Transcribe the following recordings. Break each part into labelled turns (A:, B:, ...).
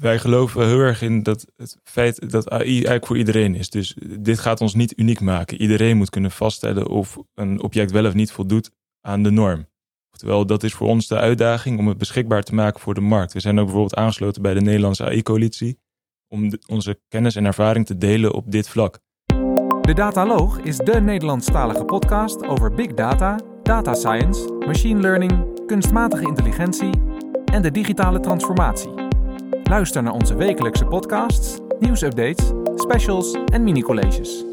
A: wij geloven heel erg in dat het feit dat AI eigenlijk voor iedereen is. Dus dit gaat ons niet uniek maken. Iedereen moet kunnen vaststellen of een object wel of niet voldoet aan de norm. Oftewel, dat is voor ons de uitdaging om het beschikbaar te maken voor de markt. We zijn ook bijvoorbeeld aangesloten bij de Nederlandse AI-coalitie om onze kennis en ervaring te delen op dit vlak.
B: De Dataloog is de Nederlandstalige podcast over big data, data science, machine learning, kunstmatige intelligentie en de digitale transformatie. Luister naar onze wekelijkse podcasts, nieuwsupdates, specials en mini-colleges.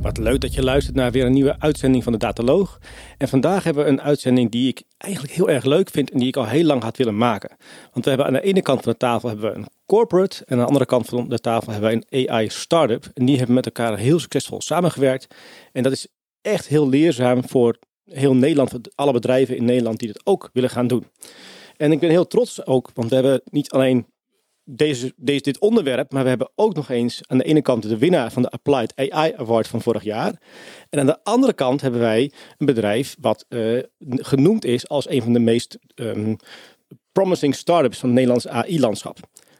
C: Wat leuk dat je luistert naar weer een nieuwe uitzending van de Dataloog. En vandaag hebben we een uitzending die ik eigenlijk heel erg leuk vind en die ik al heel lang had willen maken. Want we hebben aan de ene kant van de tafel hebben we een corporate en aan de andere kant van de tafel hebben we een AI startup. En die hebben met elkaar heel succesvol samengewerkt. En dat is echt heel leerzaam voor heel Nederland, voor alle bedrijven in Nederland die dat ook willen gaan doen. En ik ben heel trots ook, want we hebben niet alleen deze, deze, dit onderwerp, maar we hebben ook nog eens aan de ene kant de winnaar van de Applied AI Award van vorig jaar. En aan de andere kant hebben wij een bedrijf wat uh, genoemd is als een van de meest um, promising startups van het Nederlandse AI-landschap.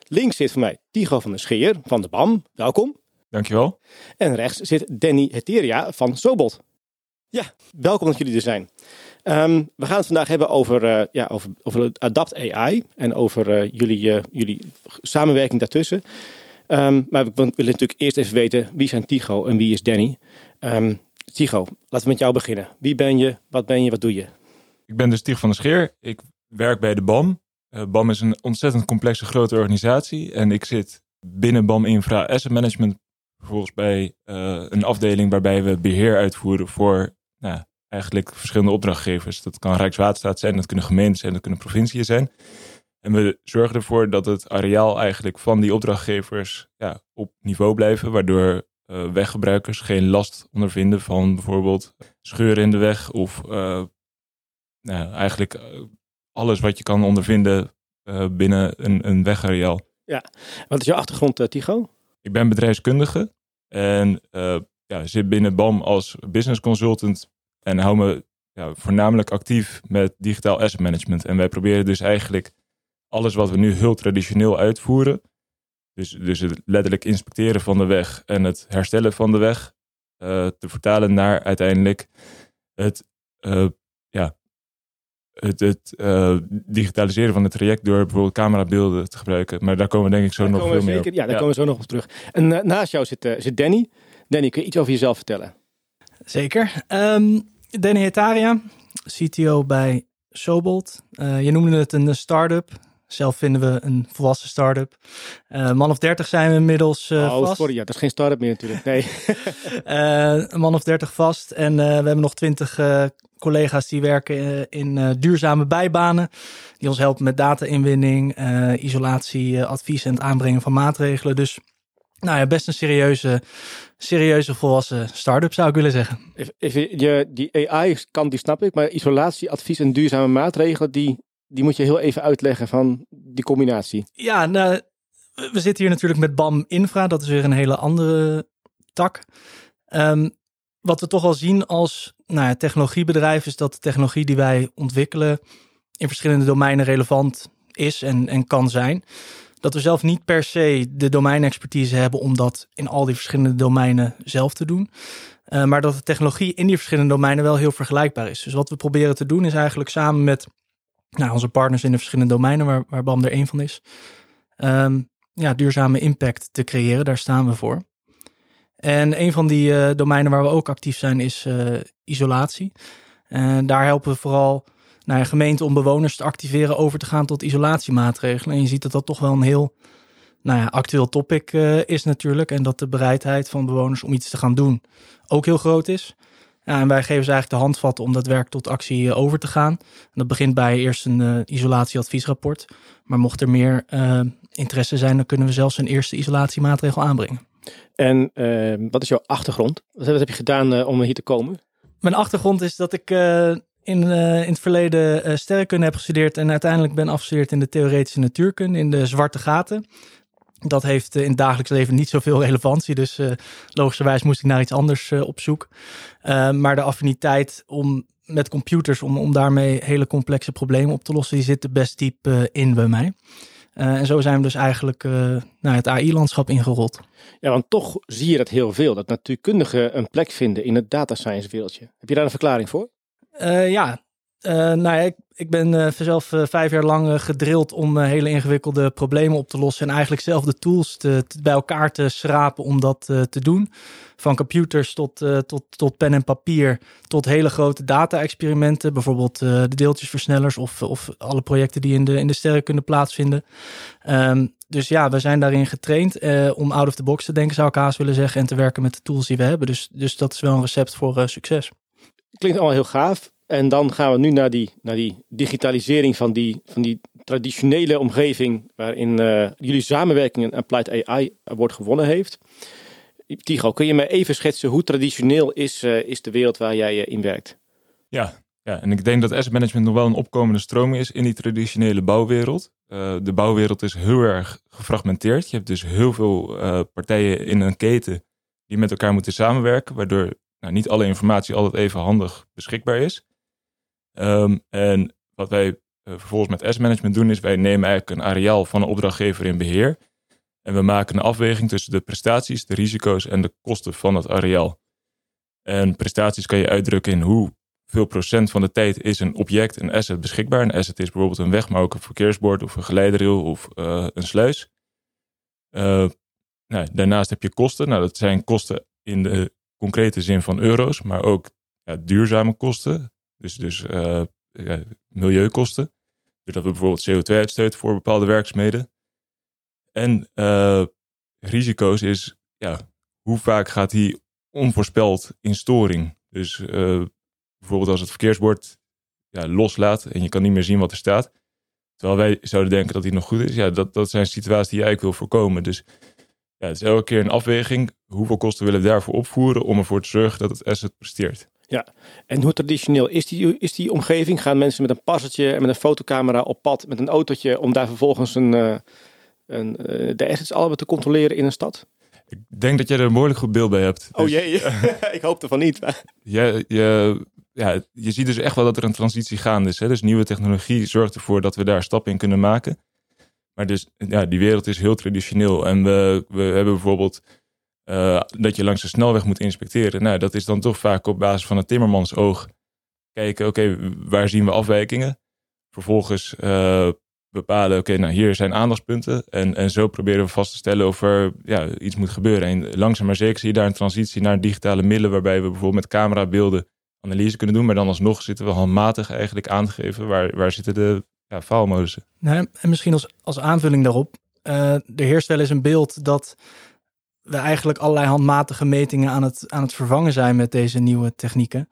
C: Links zit voor mij Tigo van der Scheer van de BAM. Welkom.
A: Dankjewel.
C: En rechts zit Danny Heteria van Sobot. Ja, welkom dat jullie er zijn. Um, we gaan het vandaag hebben over, uh, ja, over, over Adapt AI en over uh, jullie, uh, jullie samenwerking daartussen. Um, maar we willen natuurlijk eerst even weten wie zijn Tigo en wie is Danny. Um, Tigo, laten we met jou beginnen. Wie ben je, wat ben je, wat doe je?
A: Ik ben dus Tigo van der Scheer. Ik werk bij de BAM. BAM is een ontzettend complexe grote organisatie en ik zit binnen BAM Infra Asset Management vervolgens bij een afdeling waarbij we beheer uitvoeren voor nou, eigenlijk verschillende opdrachtgevers. Dat kan Rijkswaterstaat zijn, dat kunnen gemeenten zijn, dat kunnen provinciën zijn. En we zorgen ervoor dat het areaal eigenlijk van die opdrachtgevers ja, op niveau blijven, waardoor uh, weggebruikers geen last ondervinden van bijvoorbeeld scheuren in de weg of uh, nou, eigenlijk eh, alles wat je kan ondervinden uh, binnen een, een wegareaal.
C: Ja, wat is jouw achtergrond, Tigo?
A: Ik ben bedrijfskundige en ja, zit binnen BAM als business consultant en hou me ja, voornamelijk actief met digitaal asset management. En wij proberen dus eigenlijk alles wat we nu heel traditioneel uitvoeren, dus, dus het letterlijk inspecteren van de weg en het herstellen van de weg, uh, te vertalen naar uiteindelijk het, uh, ja, het, het uh, digitaliseren van het traject door bijvoorbeeld camerabeelden te gebruiken. Maar daar komen we denk ik zo
C: daar
A: nog veel
C: zeker,
A: meer op.
C: Ja, daar ja. komen we zo nog op terug. En naast jou zit, zit Danny. Danny, kun je iets over jezelf vertellen?
D: Zeker. Um, Danny Hetaria, CTO bij Sobolt. Uh, je noemde het een start-up. Zelf vinden we een volwassen start-up. Uh, man of 30 zijn we inmiddels uh,
C: oh,
D: vast.
C: sorry, ja, dat is geen start-up meer natuurlijk. Nee.
D: een man of 30 vast. En we hebben nog 20 collega's die werken in duurzame bijbanen. Die ons helpen met data-inwinning, isolatie, advies en het aanbrengen van maatregelen. Dus nou ja, best een serieuze, serieuze volwassen start-up zou ik willen zeggen.
C: Je, die AI-kant die snap ik, maar isolatie, advies en duurzame maatregelen, die, die moet je heel even uitleggen van die combinatie.
D: Ja, nou, we zitten hier natuurlijk met BAM Infra, dat is weer een hele andere tak. Um, wat we toch al zien als nou ja, technologiebedrijf is dat de technologie die wij ontwikkelen in verschillende domeinen relevant is en, en kan zijn dat we zelf niet per se de domeinexpertise hebben om dat in al die verschillende domeinen zelf te doen. Uh, maar dat de technologie in die verschillende domeinen wel heel vergelijkbaar is. Dus wat we proberen te doen is eigenlijk samen met nou, onze partners in de verschillende domeinen, waar, waar BAM er één van is, um, ja, duurzame impact te creëren. Daar staan we voor. En een van die uh, domeinen waar we ook actief zijn is uh, isolatie. En daar helpen we vooral naar een gemeente om bewoners te activeren over te gaan tot isolatiemaatregelen. En je ziet dat dat toch wel een heel nou ja, actueel topic uh, is natuurlijk. En dat de bereidheid van bewoners om iets te gaan doen ook heel groot is. Ja, en wij geven ze eigenlijk de handvatten om dat werk tot actie uh, over te gaan. En dat begint bij eerst een uh, isolatieadviesrapport. Maar mocht er meer interesse zijn, dan kunnen we zelfs een eerste isolatiemaatregel aanbrengen.
C: En wat is jouw achtergrond? Wat heb je gedaan om hier te komen?
D: Mijn achtergrond is dat ik in, uh, in het verleden uh, sterrenkunde heb gestudeerd en uiteindelijk ben afgestudeerd in de theoretische natuurkunde, in de zwarte gaten. Dat heeft uh, in het dagelijks leven niet zoveel relevantie, dus logischerwijs moest ik naar iets anders op zoek. maar de affiniteit om met computers om, om daarmee hele complexe problemen op te lossen, die zitten best diep in bij mij. En zo zijn we dus eigenlijk naar het AI-landschap ingerold.
C: Ja, want toch zie je dat heel veel, dat natuurkundigen een plek vinden in het data science wereldje. Heb je daar een verklaring voor?
D: Ja, nou ja, ik, ik ben zelf vijf jaar lang gedrild om hele ingewikkelde problemen op te lossen en eigenlijk zelf de tools bij elkaar te schrapen om dat te doen van computers tot, uh, tot, tot pen en papier, tot hele grote data-experimenten, bijvoorbeeld uh, de deeltjesversnellers of, of alle projecten die in de, in de sterren kunnen plaatsvinden. Um, dus ja, we zijn daarin getraind uh, om out of the box te denken, zou ik haast willen zeggen, en te werken met de tools die we hebben. Dus, dus dat is wel een recept voor succes.
C: Klinkt allemaal heel gaaf. En dan gaan we nu naar die, naar die digitalisering van die, van die traditionele omgeving waarin jullie samenwerking en Applied AI wordt gewonnen heeft. Tigo, kun je me even schetsen hoe traditioneel is, uh, is de wereld waar jij uh, in werkt?
A: Ja, ja, en ik denk dat asset management nog wel een opkomende stroom is in die traditionele bouwwereld. De bouwwereld is heel erg gefragmenteerd. Je hebt dus heel veel partijen in een keten die met elkaar moeten samenwerken, waardoor nou, niet alle informatie altijd even handig beschikbaar is. Um, en wat wij vervolgens met asset management doen, is wij nemen eigenlijk een areaal van een opdrachtgever in beheer. En we maken een afweging tussen de prestaties, de risico's en de kosten van het areaal. En prestaties kan je uitdrukken in hoeveel procent van de tijd is een object, een asset beschikbaar. Een asset is bijvoorbeeld een weg, maar ook een verkeersbord of een geleiderrail of uh, een sluis. Uh, nou, daarnaast heb je kosten. Nou, dat zijn kosten in de concrete zin van euro's, maar ook ja, duurzame kosten. Dus, dus uh, ja, milieukosten. Doordat we bijvoorbeeld CO2 uitstoten voor bepaalde werkzaamheden. En uh, risico's is, ja, hoe vaak gaat hij onvoorspeld in storing? Dus uh, bijvoorbeeld als het verkeersbord ja, loslaat en je kan niet meer zien wat er staat. Terwijl wij zouden denken dat hij nog goed is. Ja, dat, dat zijn situaties die je eigenlijk wil voorkomen. Dus ja, het is elke keer een afweging. Hoeveel kosten willen we daarvoor opvoeren om ervoor te zorgen dat het asset presteert?
C: Ja, en hoe traditioneel is die, is die omgeving? Gaan mensen met een passertje en met een fotocamera op pad met een autootje om daar vervolgens een, uh, en, uh, de assets allemaal te controleren in een stad?
A: Ik denk dat jij er een behoorlijk goed beeld bij hebt.
C: Oh dus, jee, ik hoopte van niet.
A: je, je, ja, je ziet dus echt wel dat er een transitie gaande is. Hè? Dus nieuwe technologie zorgt ervoor dat we daar stappen in kunnen maken. Maar dus, ja, die wereld is heel traditioneel. En we, we hebben bijvoorbeeld uh, dat je langs de snelweg moet inspecteren. Nou, dat is dan toch vaak op basis van een timmermansoog. Kijken, oké, waar zien we afwijkingen? Vervolgens uh, bepalen, oké, nou hier zijn aandachtspunten. En, en zo proberen we vast te stellen of er ja, iets moet gebeuren. En langzaam maar zeker zie je daar een transitie naar digitale middelen, waarbij we bijvoorbeeld met camerabeelden analyse kunnen doen. Maar dan alsnog zitten we handmatig eigenlijk aangegeven waar, waar zitten de ja, faalmodussen.
D: Nou, en misschien als, als aanvulling daarop, uh, er heerst wel eens een beeld dat we eigenlijk allerlei handmatige metingen aan het, aan het vervangen zijn met deze nieuwe technieken.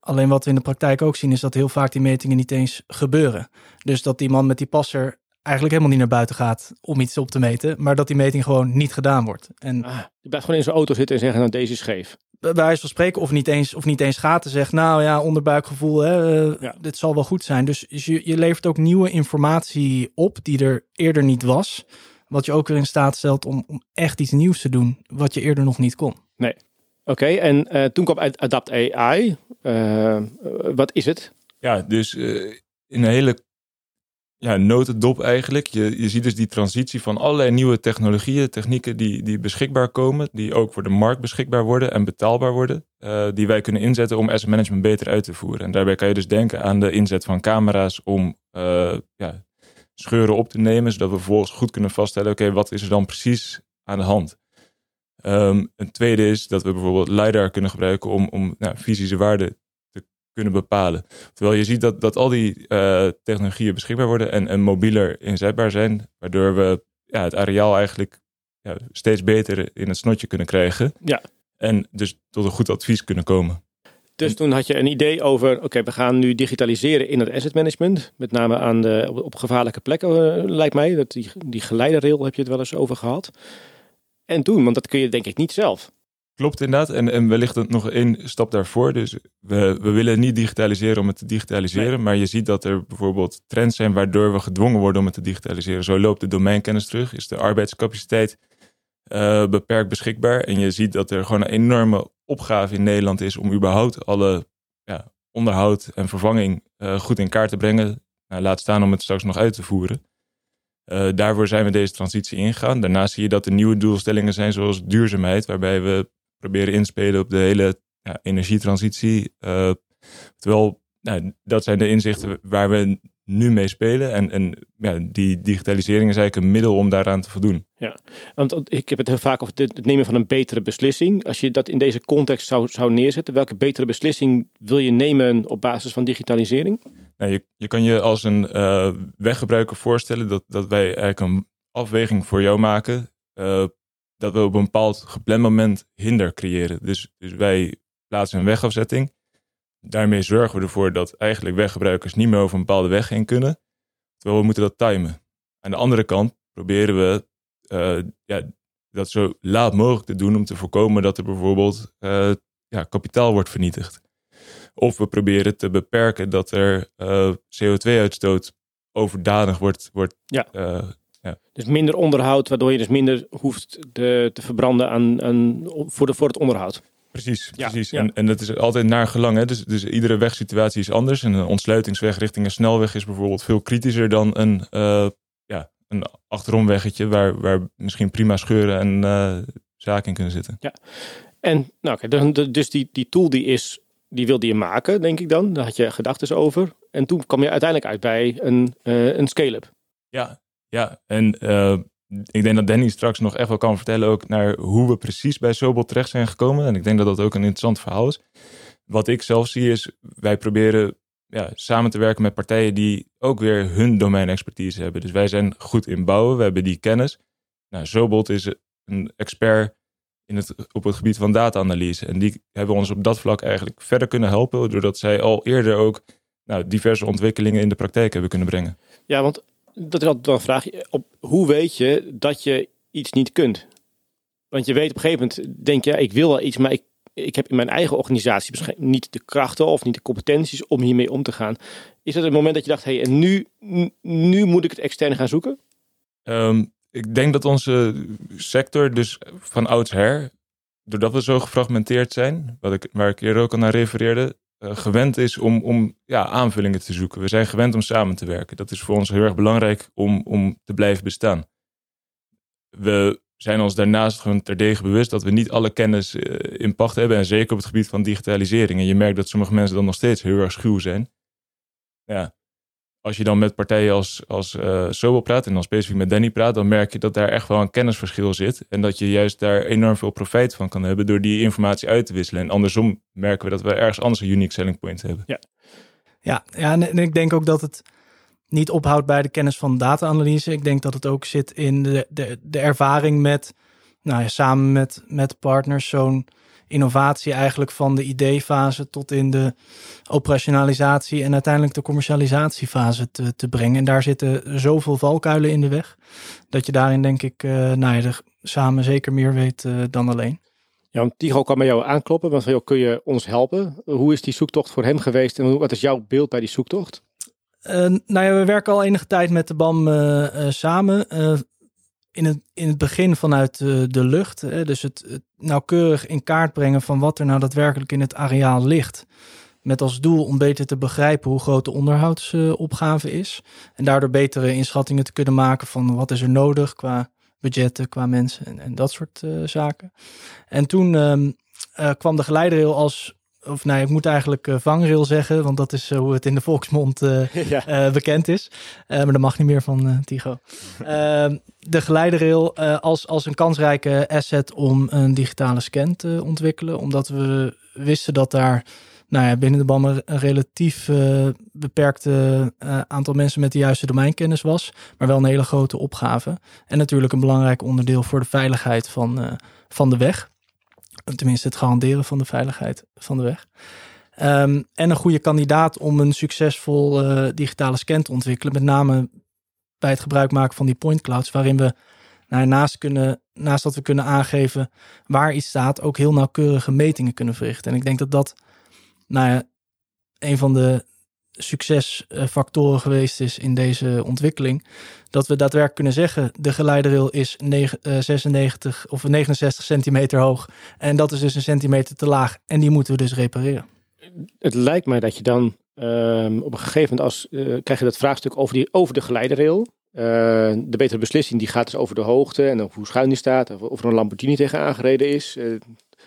D: Alleen wat we in de praktijk ook zien is dat heel vaak die metingen niet eens gebeuren. Dus dat die man met die passer eigenlijk helemaal niet naar buiten gaat om iets op te meten, maar dat die meting gewoon niet gedaan wordt. En
C: ah, je blijft gewoon in zijn auto zitten en zeggen, nou deze is scheef.
D: Bij wijze van spreken, of niet eens, of niet eens gaat te zeggen, nou ja, onderbuikgevoel, hè, uh, ja. dit zal wel goed zijn. Dus je, je levert ook nieuwe informatie op die er eerder niet was, wat je ook weer in staat stelt om, om echt iets nieuws te doen, wat je eerder nog niet kon.
C: Nee, Oké, okay, en uh, toen kwam Adapt AI. Uh, eh, wat is het?
A: Ja, dus uh, in een hele ja, notendop eigenlijk. Je, je ziet dus die transitie van allerlei nieuwe technologieën, technieken die, die beschikbaar komen, die ook voor de markt beschikbaar worden en betaalbaar worden, die wij kunnen inzetten om asset management beter uit te voeren. En daarbij kan je dus denken aan de inzet van camera's om ja, scheuren op te nemen, zodat we vervolgens goed kunnen vaststellen, oké, wat is er dan precies aan de hand? Um, een tweede is dat we bijvoorbeeld LiDAR kunnen gebruiken om, om nou, fysische waarden kunnen bepalen. Terwijl je ziet dat, dat al die uh, technologieën beschikbaar worden en, en mobieler inzetbaar zijn, waardoor we ja, het areaal eigenlijk ja, steeds beter in het snotje kunnen krijgen.
C: Ja.
A: En dus tot een goed advies kunnen komen.
C: Dus toen had je een idee over, oké, we gaan nu digitaliseren in het asset management. Met name aan de, op, op gevaarlijke plekken, uh, lijkt mij. Dat die, die geleiderrail heb je het wel eens over gehad en doen. Want dat kun je denk ik niet zelf.
A: Klopt inderdaad. En, en wellicht nog één stap daarvoor. Dus we, we willen niet digitaliseren om het te digitaliseren. Maar je ziet dat er bijvoorbeeld trends zijn waardoor we gedwongen worden om het te digitaliseren. Zo loopt de domeinkennis terug. Is de arbeidscapaciteit uh, beperkt beschikbaar. En je ziet dat er gewoon een enorme opgave in Nederland is om überhaupt alle ja, onderhoud en vervanging goed in kaart te brengen. Nou, laat staan om het straks nog uit te voeren. daarvoor zijn we deze transitie ingegaan. Daarnaast zie je dat er nieuwe doelstellingen zijn, zoals duurzaamheid, waarbij we proberen inspelen op de hele ja, energietransitie. terwijl nou, dat zijn de inzichten waar we nu mee spelen. En, en ja, die digitalisering is eigenlijk een middel om daaraan te voldoen.
C: Ja, want ik heb het heel vaak over het nemen van een betere beslissing. Als je dat in deze context zou, zou neerzetten, welke betere beslissing wil je nemen op basis van digitalisering?
A: Nou, je, je kan je als een uh, weggebruiker voorstellen dat, dat wij eigenlijk een afweging voor jou maken. Uh, dat we op een bepaald gepland moment hinder creëren. Dus, dus wij plaatsen een wegafzetting daarmee zorgen we ervoor dat eigenlijk weggebruikers niet meer over een bepaalde weg heen kunnen. Terwijl we moeten dat timen. Aan de andere kant proberen we uh, ja, dat zo laat mogelijk te doen om te voorkomen dat er bijvoorbeeld uh, ja, kapitaal wordt vernietigd. Of we proberen te beperken dat er uh, eh, CO2-uitstoot overdadig wordt. wordt
C: ja. Ja. Dus minder onderhoud, waardoor je dus minder hoeft te, te verbranden aan, aan, voor, de, voor het onderhoud.
A: Precies, precies. En, en dat is altijd naar gelang. Hè? Dus, dus iedere wegsituatie is anders. En een ontsluitingsweg richting een snelweg is bijvoorbeeld veel kritischer dan een, uh, ja, een achteromweggetje waar, waar misschien prima scheuren en uh, zaken in kunnen zitten.
C: Ja, en nou, okay, dus die, die tool die is, die wilde je maken, denk ik dan. Daar had je gedachten over. En toen kwam je uiteindelijk uit bij een, uh, een scale-up.
A: Ja, ja. En ik denk dat Danny straks nog echt wel kan vertellen ook naar hoe we precies bij Sobel terecht zijn gekomen. En ik denk dat dat ook een interessant verhaal is. Wat ik zelf zie is, wij proberen ja, samen te werken met partijen die ook weer hun domeinexpertise hebben. Dus wij zijn goed in bouwen, we hebben die kennis. Nou, Sobot is een expert in het, op het gebied van data-analyse. En die hebben ons op dat vlak eigenlijk verder kunnen helpen, doordat zij al eerder ook nou, diverse ontwikkelingen in de praktijk hebben kunnen brengen.
C: Ja, want dat is altijd wel een vraag. Op, hoe weet je dat je iets niet kunt? Want je weet op een gegeven moment, denk je, ik wil wel iets, maar ik, ik heb in mijn eigen organisatie niet de krachten of niet de competenties om hiermee om te gaan. Is dat het moment dat je dacht, hé, hey, en nu, nu moet ik het extern gaan zoeken?
A: Ehm, ik denk dat onze sector dus van oudsher, doordat we zo gefragmenteerd zijn, wat ik, waar ik eerder ook al naar refereerde, gewend is om, om ja, aanvullingen te zoeken. We zijn gewend om samen te werken. Dat is voor ons heel erg belangrijk om, om te blijven bestaan. We zijn ons daarnaast gewoon terdege bewust dat we niet alle kennis uh, in pacht hebben. En zeker op het gebied van digitalisering. En je merkt dat sommige mensen dan nog steeds heel erg schuw zijn. Ja, als je dan met partijen als, als uh, Sobel praat en dan specifiek met Danny praat, dan merk je dat daar echt wel een kennisverschil zit. En dat je juist daar enorm veel profijt van kan hebben door die informatie uit te wisselen. En andersom merken we dat we ergens anders een unique selling point hebben.
D: Ja, ja, ja en ik denk ook dat het niet ophoudt bij de kennis van data-analyse. Ik denk dat het ook zit in de, de, de ervaring met, nou ja, samen met, met partners, zo'n innovatie eigenlijk van de ideefase tot in de operationalisatie en uiteindelijk de commercialisatiefase te, te brengen. En daar zitten zoveel valkuilen in de weg, dat je daarin denk ik, uh, nou ja, samen zeker meer weet uh, dan alleen.
C: Ja, want Tigo kwam bij jou aankloppen, want van kun je ons helpen? Hoe is die zoektocht voor hem geweest en wat is jouw beeld bij die zoektocht?
D: Uh, nou ja, we werken al enige tijd met de BAM samen in het, in het begin vanuit de, de lucht. Hè, dus het, nauwkeurig in kaart brengen van wat er nou daadwerkelijk in het areaal ligt. Met als doel om beter te begrijpen hoe groot de onderhoudsopgave is. En daardoor betere inschattingen te kunnen maken van wat is er nodig qua budgetten, qua mensen en, en dat soort uh, zaken. En toen uh, uh, kwam de geleiderrail als of nee, ik moet eigenlijk uh, vangrail zeggen, want dat is uh, hoe het in de volksmond uh, ja. bekend is. maar dat mag niet meer van Tigo. Ehm, de geleiderrail als, als een kansrijke asset om een digitale scan te ontwikkelen, omdat we wisten dat daar nou ja, binnen de BAM een relatief beperkte aantal mensen met de juiste domeinkennis was, maar wel een hele grote opgave. En natuurlijk een belangrijk onderdeel voor de veiligheid van, van de weg. Tenminste, het garanderen van de veiligheid van de weg. Um, en een goede kandidaat om een succesvol uh, digitale scan te ontwikkelen. Met name bij het gebruik maken van die point clouds. Waarin we nou, naast, kunnen, naast dat we kunnen aangeven waar iets staat, ook heel nauwkeurige metingen kunnen verrichten. En ik denk dat dat nou ja, een van de succesfactoren geweest is in deze ontwikkeling. Dat we daadwerkelijk kunnen zeggen, de geleiderrail is 96 eh, of 69 centimeter hoog. En dat is dus een centimeter te laag. En die moeten we dus repareren.
C: Het lijkt mij dat je dan ehm, op een gegeven moment als uh, krijg je dat vraagstuk over, die, over de geleiderrail. Uh, de betere beslissing die gaat dus over de hoogte en hoe schuin die staat, of, of er een Lamborghini tegen aangereden is.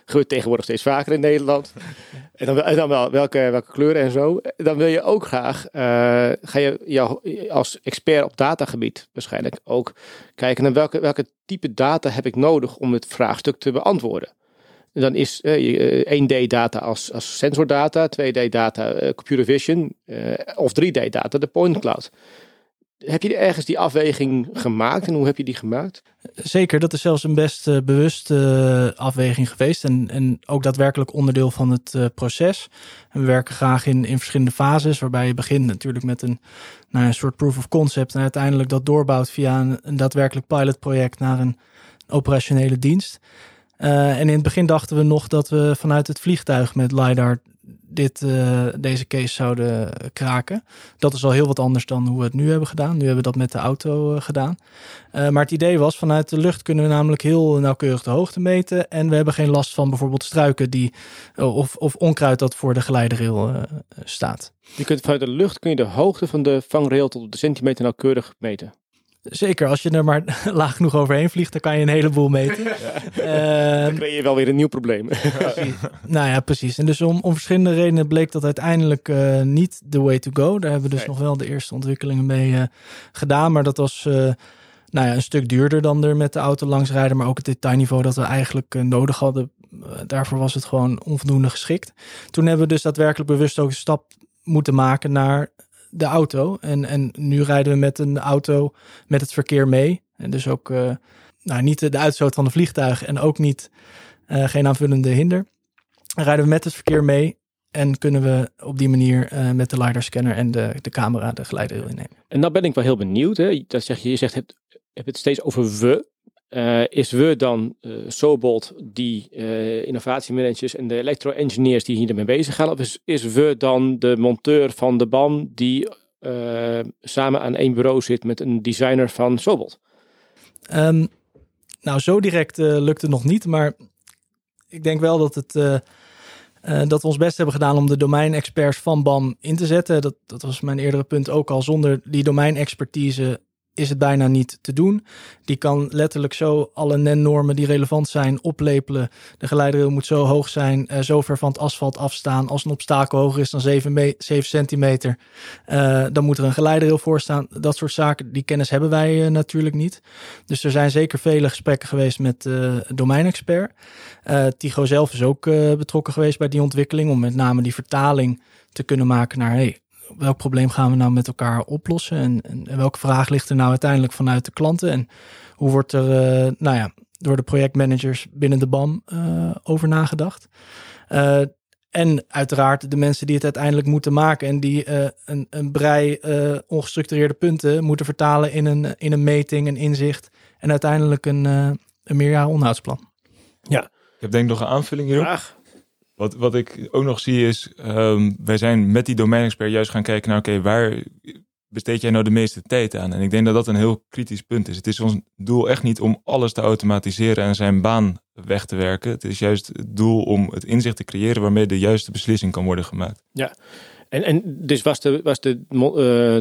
C: Gebeurt tegenwoordig steeds vaker in Nederland. En dan, en dan wel welke, welke kleuren en zo. Dan wil je ook graag, uh, ga je jou als expert op datagebied waarschijnlijk ook kijken naar welke, welke type data heb ik nodig om het vraagstuk te beantwoorden. En dan is uh, 1D data als, als sensordata, 2D data uh, computer vision of 3D data de point cloud. Heb je ergens die afweging gemaakt en hoe heb je die gemaakt?
D: Zeker, dat is zelfs een best uh, bewuste uh, afweging geweest en, en ook daadwerkelijk onderdeel van het uh, proces. En we werken graag in, in verschillende fases, waarbij je begint natuurlijk met een, nou, een soort proof of concept en uiteindelijk dat doorbouwt via een, een daadwerkelijk pilotproject naar een operationele dienst. en in het begin dachten we nog dat we vanuit het vliegtuig met LiDAR dit, uh, deze case zouden kraken. Dat is al heel wat anders dan hoe we het nu hebben gedaan. Nu hebben we dat met de auto uh, gedaan. Uh, maar het idee was, vanuit de lucht kunnen we namelijk heel nauwkeurig de hoogte meten. En we hebben geen last van bijvoorbeeld struiken die, of, of onkruid dat voor de geleiderrail staat.
C: Je kunt vanuit de lucht kun je de hoogte van de vangrail tot op de centimeter nauwkeurig meten.
D: Zeker, als je er maar laag genoeg overheen vliegt, dan kan je een heleboel meten. Ja.
C: Uh, dan ben je wel weer een nieuw probleem.
D: nou ja, precies. En dus om, om verschillende redenen bleek dat uiteindelijk uh, niet the way to go. Daar hebben we dus nee. nog wel de eerste ontwikkelingen mee uh, gedaan. Maar dat was nou ja, een stuk duurder dan er met de auto langs rijden. Maar ook het detailniveau dat we eigenlijk nodig hadden. daarvoor was het gewoon onvoldoende geschikt. Toen hebben we dus daadwerkelijk bewust ook een stap moeten maken naar de auto. En, en nu rijden we met een auto met het verkeer mee. En dus ook uh, nou, niet de, uitstoot van de vliegtuig en ook niet uh, geen aanvullende hinder. rijden we met het verkeer mee en kunnen we op die manier uh, met de LiDAR scanner en de, de camera de geleider innemen.
C: En nou ben ik wel heel benieuwd. Hè? Dat zeg je, je zegt, heb, heb het steeds over we. Uh, is we dan uh, die uh, innovatiemanagers en de elektro-engineers die hiermee bezig gaan? Of is, is we dan de monteur van de BAM die samen aan één bureau zit met een designer van Sobold?
D: Um, nou, zo direct lukt het nog niet, maar ik denk wel dat het... dat we ons best hebben gedaan om de domeinexperts van BAM in te zetten. Dat, dat was mijn eerdere punt ook al. Zonder die domeinexpertise is het bijna niet te doen. Die kan letterlijk zo alle NEN-normen die relevant zijn oplepelen. De geleiderrail moet zo hoog zijn, uh, zo ver van het asfalt afstaan. Als een obstakel hoger is dan 7, 7 centimeter, uh, dan moet er een geleiderrail voor staan. Dat soort zaken, die kennis hebben wij uh, natuurlijk niet. Dus er zijn zeker vele gesprekken geweest met domeinexpert. Tigo zelf is ook betrokken geweest bij die ontwikkeling om met name die vertaling te kunnen maken naar hey, welk probleem gaan we nou met elkaar oplossen? En, en, welke vraag ligt er nou uiteindelijk vanuit de klanten? En hoe wordt er, uh, nou ja, door de projectmanagers binnen de BAM uh, over nagedacht? Uh, en uiteraard de mensen die het uiteindelijk moeten maken en die een, een brei ongestructureerde punten moeten vertalen in een, in een meting, een inzicht en uiteindelijk een, een meerjaren onderhoudsplan.
C: Ja.
A: Ik heb denk ik nog een aanvulling hierop.
C: Graag.
A: Wat, wat ik ook nog zie is, um, wij zijn met die domeinexpert juist gaan kijken naar, oké, waar besteed jij nou de meeste tijd aan? En ik denk dat dat een heel kritisch punt is. Het is ons doel echt niet om alles te automatiseren en zijn baan weg te werken. Het is juist het doel om het inzicht te creëren waarmee de juiste beslissing kan worden gemaakt.
C: Ja, en, en dus was, de, was de, uh,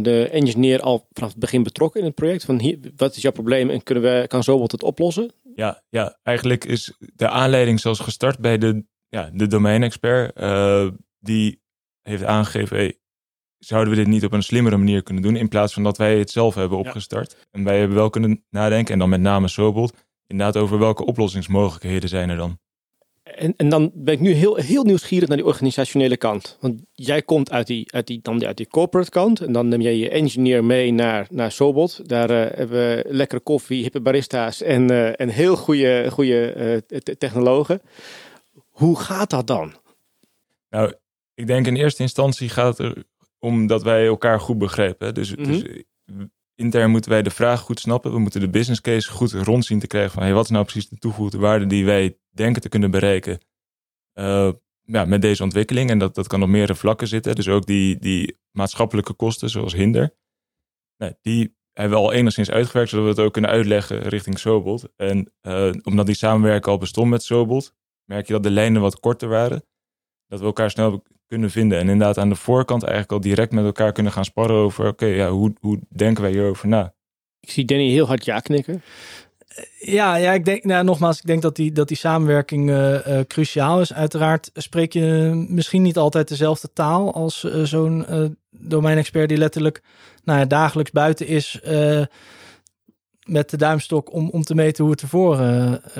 C: de engineer al vanaf het begin betrokken in het project? Van hier, wat is jouw probleem en kunnen we, kan Zobot het oplossen?
A: Ja, ja, eigenlijk is de aanleiding zelfs gestart bij de ja, de domeinexpert, uh, die heeft aangegeven, hey, zouden we dit niet op een slimmere manier kunnen doen, in plaats van dat wij het zelf hebben opgestart. Ja. En wij hebben wel kunnen nadenken, en dan met name Sobold, inderdaad over welke oplossingsmogelijkheden zijn er dan.
C: En, en dan ben ik nu heel, heel nieuwsgierig naar die organisationele kant. Want jij komt uit die, uit die, dan uit die corporate kant. En dan neem jij je engineer mee naar, naar Sobot. Daar uh, hebben we lekkere koffie, hippe barista's en, uh, en heel goede, goede uh, technologen. Hoe gaat dat dan?
A: Nou, ik denk in eerste instantie gaat het erom dat wij elkaar goed begrijpen. Dus, mm -hmm. dus, intern moeten wij de vraag goed snappen. We moeten de business case goed rond zien te krijgen van hey, wat is nou precies de toegevoegde waarde die wij denken te kunnen bereiken uh, ja, met deze ontwikkeling. En dat, dat kan op meerdere vlakken zitten. Dus ook die, die maatschappelijke kosten zoals hinder. Nee, die hebben we al enigszins uitgewerkt, zodat we het ook kunnen uitleggen richting Sobold. En uh, omdat die samenwerking al bestond met Sobold, merk je dat de lijnen wat korter waren. Dat we elkaar snel kunnen vinden. En inderdaad aan de voorkant eigenlijk al direct met elkaar kunnen gaan sparren over, oké, ja, hoe, hoe denken wij hierover na?
C: Ik zie Danny heel hard ja knikken.
D: Ja, ja, ik denk, nou, nogmaals, ik denk dat die, dat die samenwerking uh, cruciaal is. Uiteraard spreek je misschien niet altijd dezelfde taal als uh, zo'n domeinexpert die letterlijk nou ja, dagelijks buiten is met de duimstok om, om te meten hoe het ervoor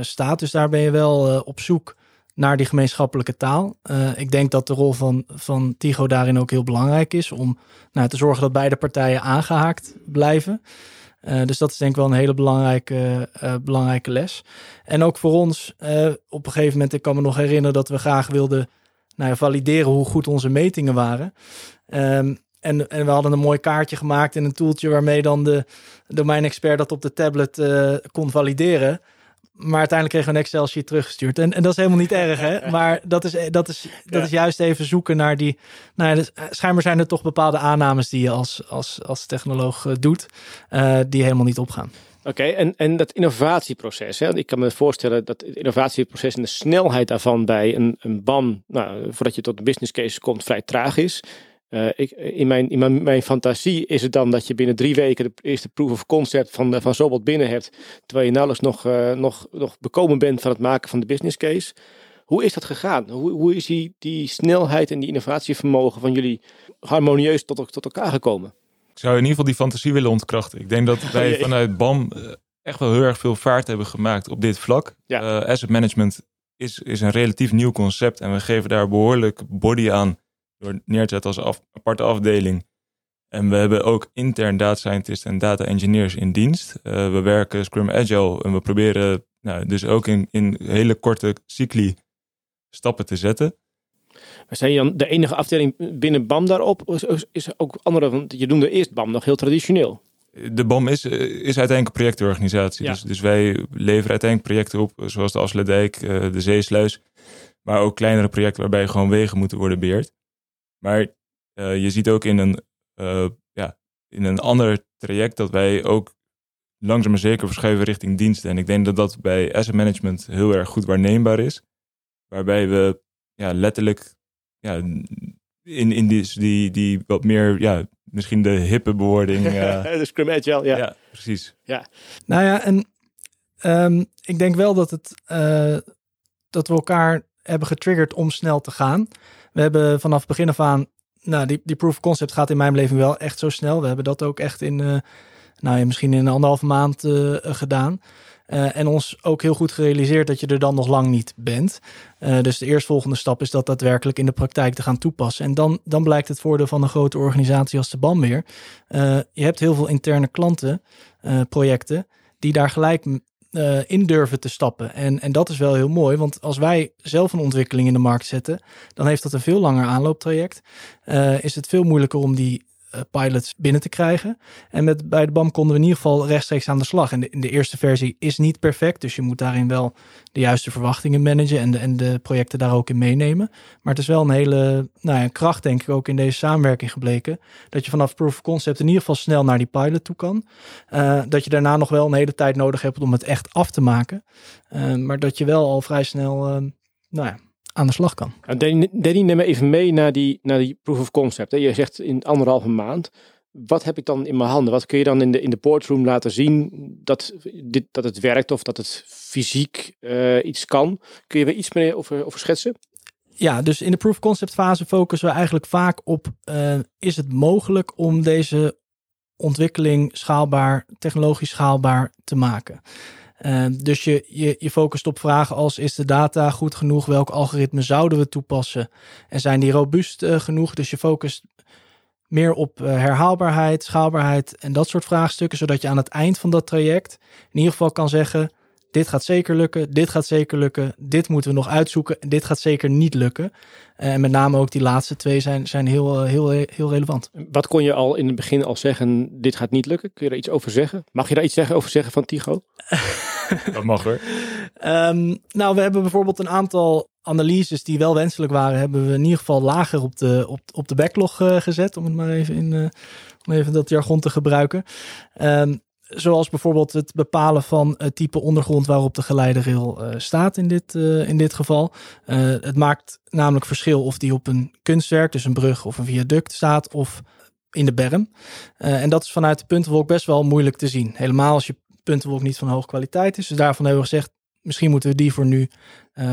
D: staat. Dus daar ben je wel op zoek naar die gemeenschappelijke taal. ik denk dat de rol van, van Tigo daarin ook heel belangrijk is om nou, te zorgen dat beide partijen aangehaakt blijven. Dus dat is denk ik wel een hele belangrijke, belangrijke les. En ook voor ons, op een gegeven moment, ik kan me nog herinneren dat we graag wilden nou ja, valideren hoe goed onze metingen waren. Um, en, en we hadden een mooi kaartje gemaakt en een toeltje waarmee dan de domeinexpert dat op de tablet kon valideren. Maar uiteindelijk kregen we een Excel-sheet teruggestuurd. En, en dat is helemaal niet erg, hè? Maar dat is, dat is, dat is juist even zoeken naar die... Nou ja, dus, eh, schijnbaar zijn er toch bepaalde aannames die je als, als, als technoloog eh, doet... Uh, die helemaal niet opgaan.
C: Oké, en, en dat innovatieproces. Hè? Ik kan me voorstellen dat het innovatieproces en de snelheid daarvan bij een, een BAM... Nou, voordat je tot de business case komt, vrij traag is... Uh, ik, in mijn, in mijn, mijn, fantasie is het dan dat je binnen drie weken de eerste proof of concept van, van Zobot binnen hebt. Terwijl je nauwelijks nog, uh, nog, nog bekomen bent van het maken van de business case. Hoe is dat gegaan? Hoe, hoe is die, die snelheid en die innovatievermogen van jullie harmonieus tot, tot elkaar gekomen?
A: Ik zou in ieder geval die fantasie willen ontkrachten. Ik denk dat wij vanuit BAM eh, echt wel heel erg veel vaart hebben gemaakt op dit vlak. Ja. asset management is, is een relatief nieuw concept en we geven daar behoorlijk body aan door neer te zetten als aparte afdeling. En we hebben ook intern data scientists en data engineers in dienst. Uh, we werken Scrum Agile en we proberen nou, dus ook in, in hele korte cycli stappen te zetten.
C: Maar zijn je dan de enige afdeling binnen BAM daarop? Of is er ook andere, want je noemde eerst BAM nog heel traditioneel.
A: De BAM is, is uiteindelijk een projectorganisatie. Ja. Dus, dus wij leveren uiteindelijk projecten op, zoals de Asledijk, eh, de Zeesluis. Maar ook kleinere projecten waarbij gewoon wegen moeten worden beheerd. Maar uh, je ziet ook in een, uh, ja, in een ander traject dat wij ook langzaam maar zeker verschuiven richting diensten. En ik denk dat dat bij asset management heel erg goed waarneembaar is. Waarbij we ja, letterlijk ja, in, in die, die, die wat meer, ja, misschien de hippe bewoording. Uh,
C: de Scrum Agile, ja.
A: Ja, precies.
C: Ja.
D: Nou ja, en um, ik denk wel dat, het, uh, dat we elkaar hebben getriggerd om snel te gaan. We hebben vanaf begin af aan, nou, die, die proof of concept gaat in mijn beleving wel echt zo snel. We hebben dat ook echt in, uh, nou, misschien in een anderhalve maand uh, gedaan. Uh, en ons ook heel goed gerealiseerd dat je er dan nog lang niet bent. Dus de eerstvolgende stap is dat daadwerkelijk in de praktijk te gaan toepassen. En dan, dan blijkt het voordeel van een grote organisatie als de BAM weer. Je hebt heel veel interne klanten, projecten, die daar gelijk uh, in durven te stappen. En, en dat is wel heel mooi, want als wij zelf een ontwikkeling in de markt zetten, dan heeft dat een veel langer aanlooptraject. Uh, is het veel moeilijker om die pilots binnen te krijgen. En met, bij de BAM konden we in ieder geval rechtstreeks aan de slag. En de, eerste versie is niet perfect, dus je moet daarin wel de juiste verwachtingen managen en de, en de projecten daar ook in meenemen. Maar het is wel een hele nou ja, kracht, denk ik, ook in deze samenwerking gebleken. Dat je vanaf proof of concept in ieder geval snel naar die pilot toe kan. Uh, dat je daarna nog wel een hele tijd nodig hebt om het echt af te maken. Uh, maar dat je wel al vrij snel, nou ja, aan de slag kan.
C: Danny, Danny neem me even mee naar die, naar die proof of concept. Hè. Je zegt in anderhalve maand. Wat heb ik dan in mijn handen? Wat kun je dan in de, in de boardroom laten zien dat, dit, dat het werkt of dat het fysiek uh, iets kan? Kun je er iets meer over, over schetsen?
D: Ja, dus in de proof of concept fase focussen we eigenlijk vaak op: uh, is het mogelijk om deze ontwikkeling schaalbaar, technologisch schaalbaar te maken? Uh, dus je, je, je focust op vragen als: is de data goed genoeg? Welk algoritme zouden we toepassen? En zijn die robuust uh, genoeg? Dus je focust meer op uh, herhaalbaarheid, schaalbaarheid en dat soort vraagstukken, zodat je aan het eind van dat traject in ieder geval kan zeggen: dit gaat zeker lukken, dit gaat zeker lukken, dit moeten we nog uitzoeken en dit gaat zeker niet lukken. En met name ook die laatste twee zijn, zijn heel, heel, heel relevant.
C: Wat kon je al in het begin al zeggen, dit gaat niet lukken? Kun je daar iets over zeggen? Mag je daar iets zeggen over zeggen van Tigo?
A: Dat mag hoor.
D: Um, nou, we hebben bijvoorbeeld een aantal analyses die wel wenselijk waren, hebben we in ieder geval lager op de, op, op de backlog uh, gezet, om het maar even in, uh, om even dat jargon te gebruiken. Um, zoals bijvoorbeeld het bepalen van het type ondergrond waarop de geleiderrail uh, staat in dit, uh, in dit geval. Uh, het maakt namelijk verschil of die op een kunstwerk, dus een brug of een viaduct staat of in de berm. en dat is vanuit de puntenwolk best wel moeilijk te zien. Helemaal als je puntenwolk niet van hoge kwaliteit is. Dus daarvan hebben we gezegd, misschien moeten we die voor nu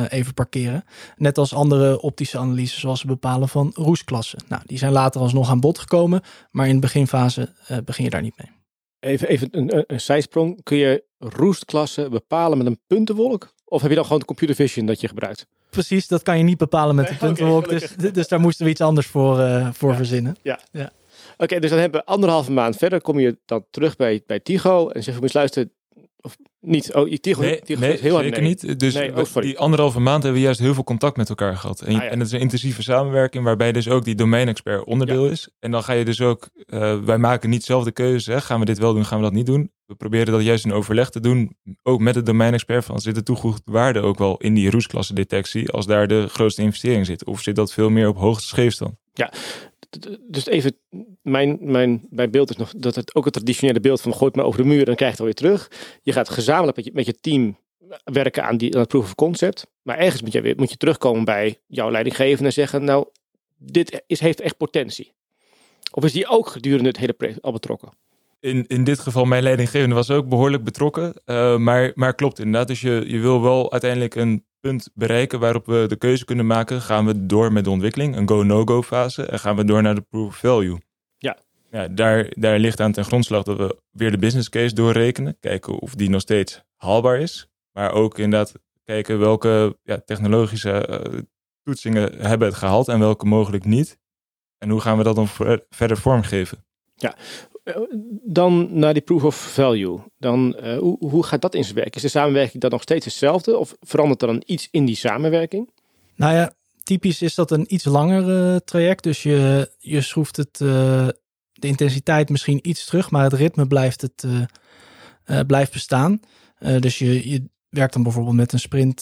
D: even parkeren. Net als andere optische analyses zoals het bepalen van roestklassen. Nou, die zijn later alsnog aan bod gekomen, maar in de beginfase begin je daar niet mee.
C: Even, even een, zijsprong. Kun je roestklassen bepalen met een puntenwolk? Of heb je dan gewoon de computer vision dat je gebruikt?
D: Precies, dat kan je niet bepalen met de puntenwolk. dus, dus daar moesten we iets anders voor, uh, voor verzinnen.
C: Ja. ja. Oké, dus dan hebben we anderhalve maand verder. Kom je dan terug bij, bij Tigo en zeg je, eens luisteren, of niet? Oh, Tigo,
A: nee,
C: heel
A: zeker niet. Dus nee, oh, die anderhalve maand hebben we juist heel veel contact met elkaar gehad. En, ah, ja. en het is een intensieve samenwerking waarbij dus ook die domeinexpert onderdeel ja. is. En dan ga je dus ook, uh, wij maken niet zelf de keuze. Hè? Gaan we dit wel doen, gaan we dat niet doen? We proberen dat juist in overleg te doen. Ook met de domeinexpert van zit de toegevoegde waarde ook wel in die roesklasse detectie als daar de grootste investering zit? Of zit dat veel meer op hoogte scheefstand?
C: Ja, dus even, mijn, mijn, mijn beeld is nog dat het ook het traditionele beeld van gooit maar over de muur en dan krijg je het alweer terug. Je gaat gezamenlijk met je, met je team werken aan, die, aan het proof of concept. Maar ergens moet je, moet je terugkomen bij jouw leidinggevende en zeggen, nou, dit is, heeft echt potentie. Of is die ook gedurende het hele project al betrokken?
A: In, in dit geval, mijn leidinggevende was ook behoorlijk betrokken. Uh, maar, maar klopt inderdaad. Dus je, je wil wel uiteindelijk een punt bereiken waarop we de keuze kunnen maken. Gaan we door met de ontwikkeling, een go-no-go fase, en gaan we door naar de proof of value.
C: Ja.
A: ja daar, daar ligt aan ten grondslag dat we weer de business case doorrekenen. Kijken of die nog steeds haalbaar is. Maar ook inderdaad kijken welke ja, technologische uh, toetsingen hebben het gehaald en welke mogelijk niet. En hoe gaan we dat dan verder vormgeven?
C: Ja, dan naar die proof of value. Dan, uh, hoe, gaat dat in zijn werk? Is de samenwerking dan nog steeds hetzelfde? Of verandert er dan iets in die samenwerking?
D: Nou ja, typisch is dat een iets langer uh, traject. Dus je, je schroeft het, de intensiteit misschien iets terug, maar het ritme blijft, het, blijft bestaan. dus je, je werkt dan bijvoorbeeld met een sprint,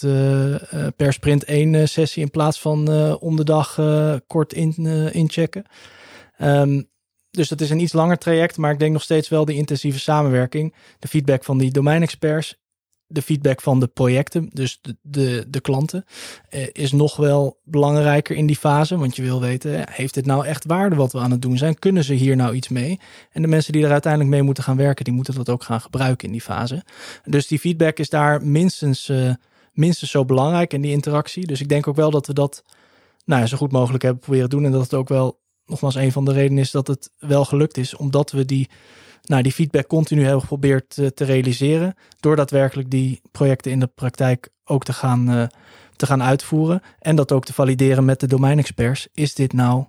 D: per sprint één sessie in plaats van om de dag kort in, inchecken. Um, dus dat is een iets langer traject, maar ik denk nog steeds wel de intensieve samenwerking. De feedback van die domeinexperts, de feedback van de projecten, dus de, de, de klanten, eh, is nog wel belangrijker in die fase. Want je wil weten, heeft dit nou echt waarde wat we aan het doen zijn? Kunnen ze hier nou iets mee? En de mensen die er uiteindelijk mee moeten gaan werken, die moeten dat ook gaan gebruiken in die fase. Dus die feedback is daar minstens, uh, minstens zo belangrijk in die interactie. Dus ik denk ook wel dat we dat nou, zo goed mogelijk hebben proberen doen. En dat het ook wel nogmaals, een van de redenen is dat het wel gelukt is, omdat we die, nou, die feedback continu hebben geprobeerd te, te realiseren. Door daadwerkelijk die projecten in de praktijk ook te gaan, uh, te gaan uitvoeren. En dat ook te valideren met de domeinexperts. Is dit nou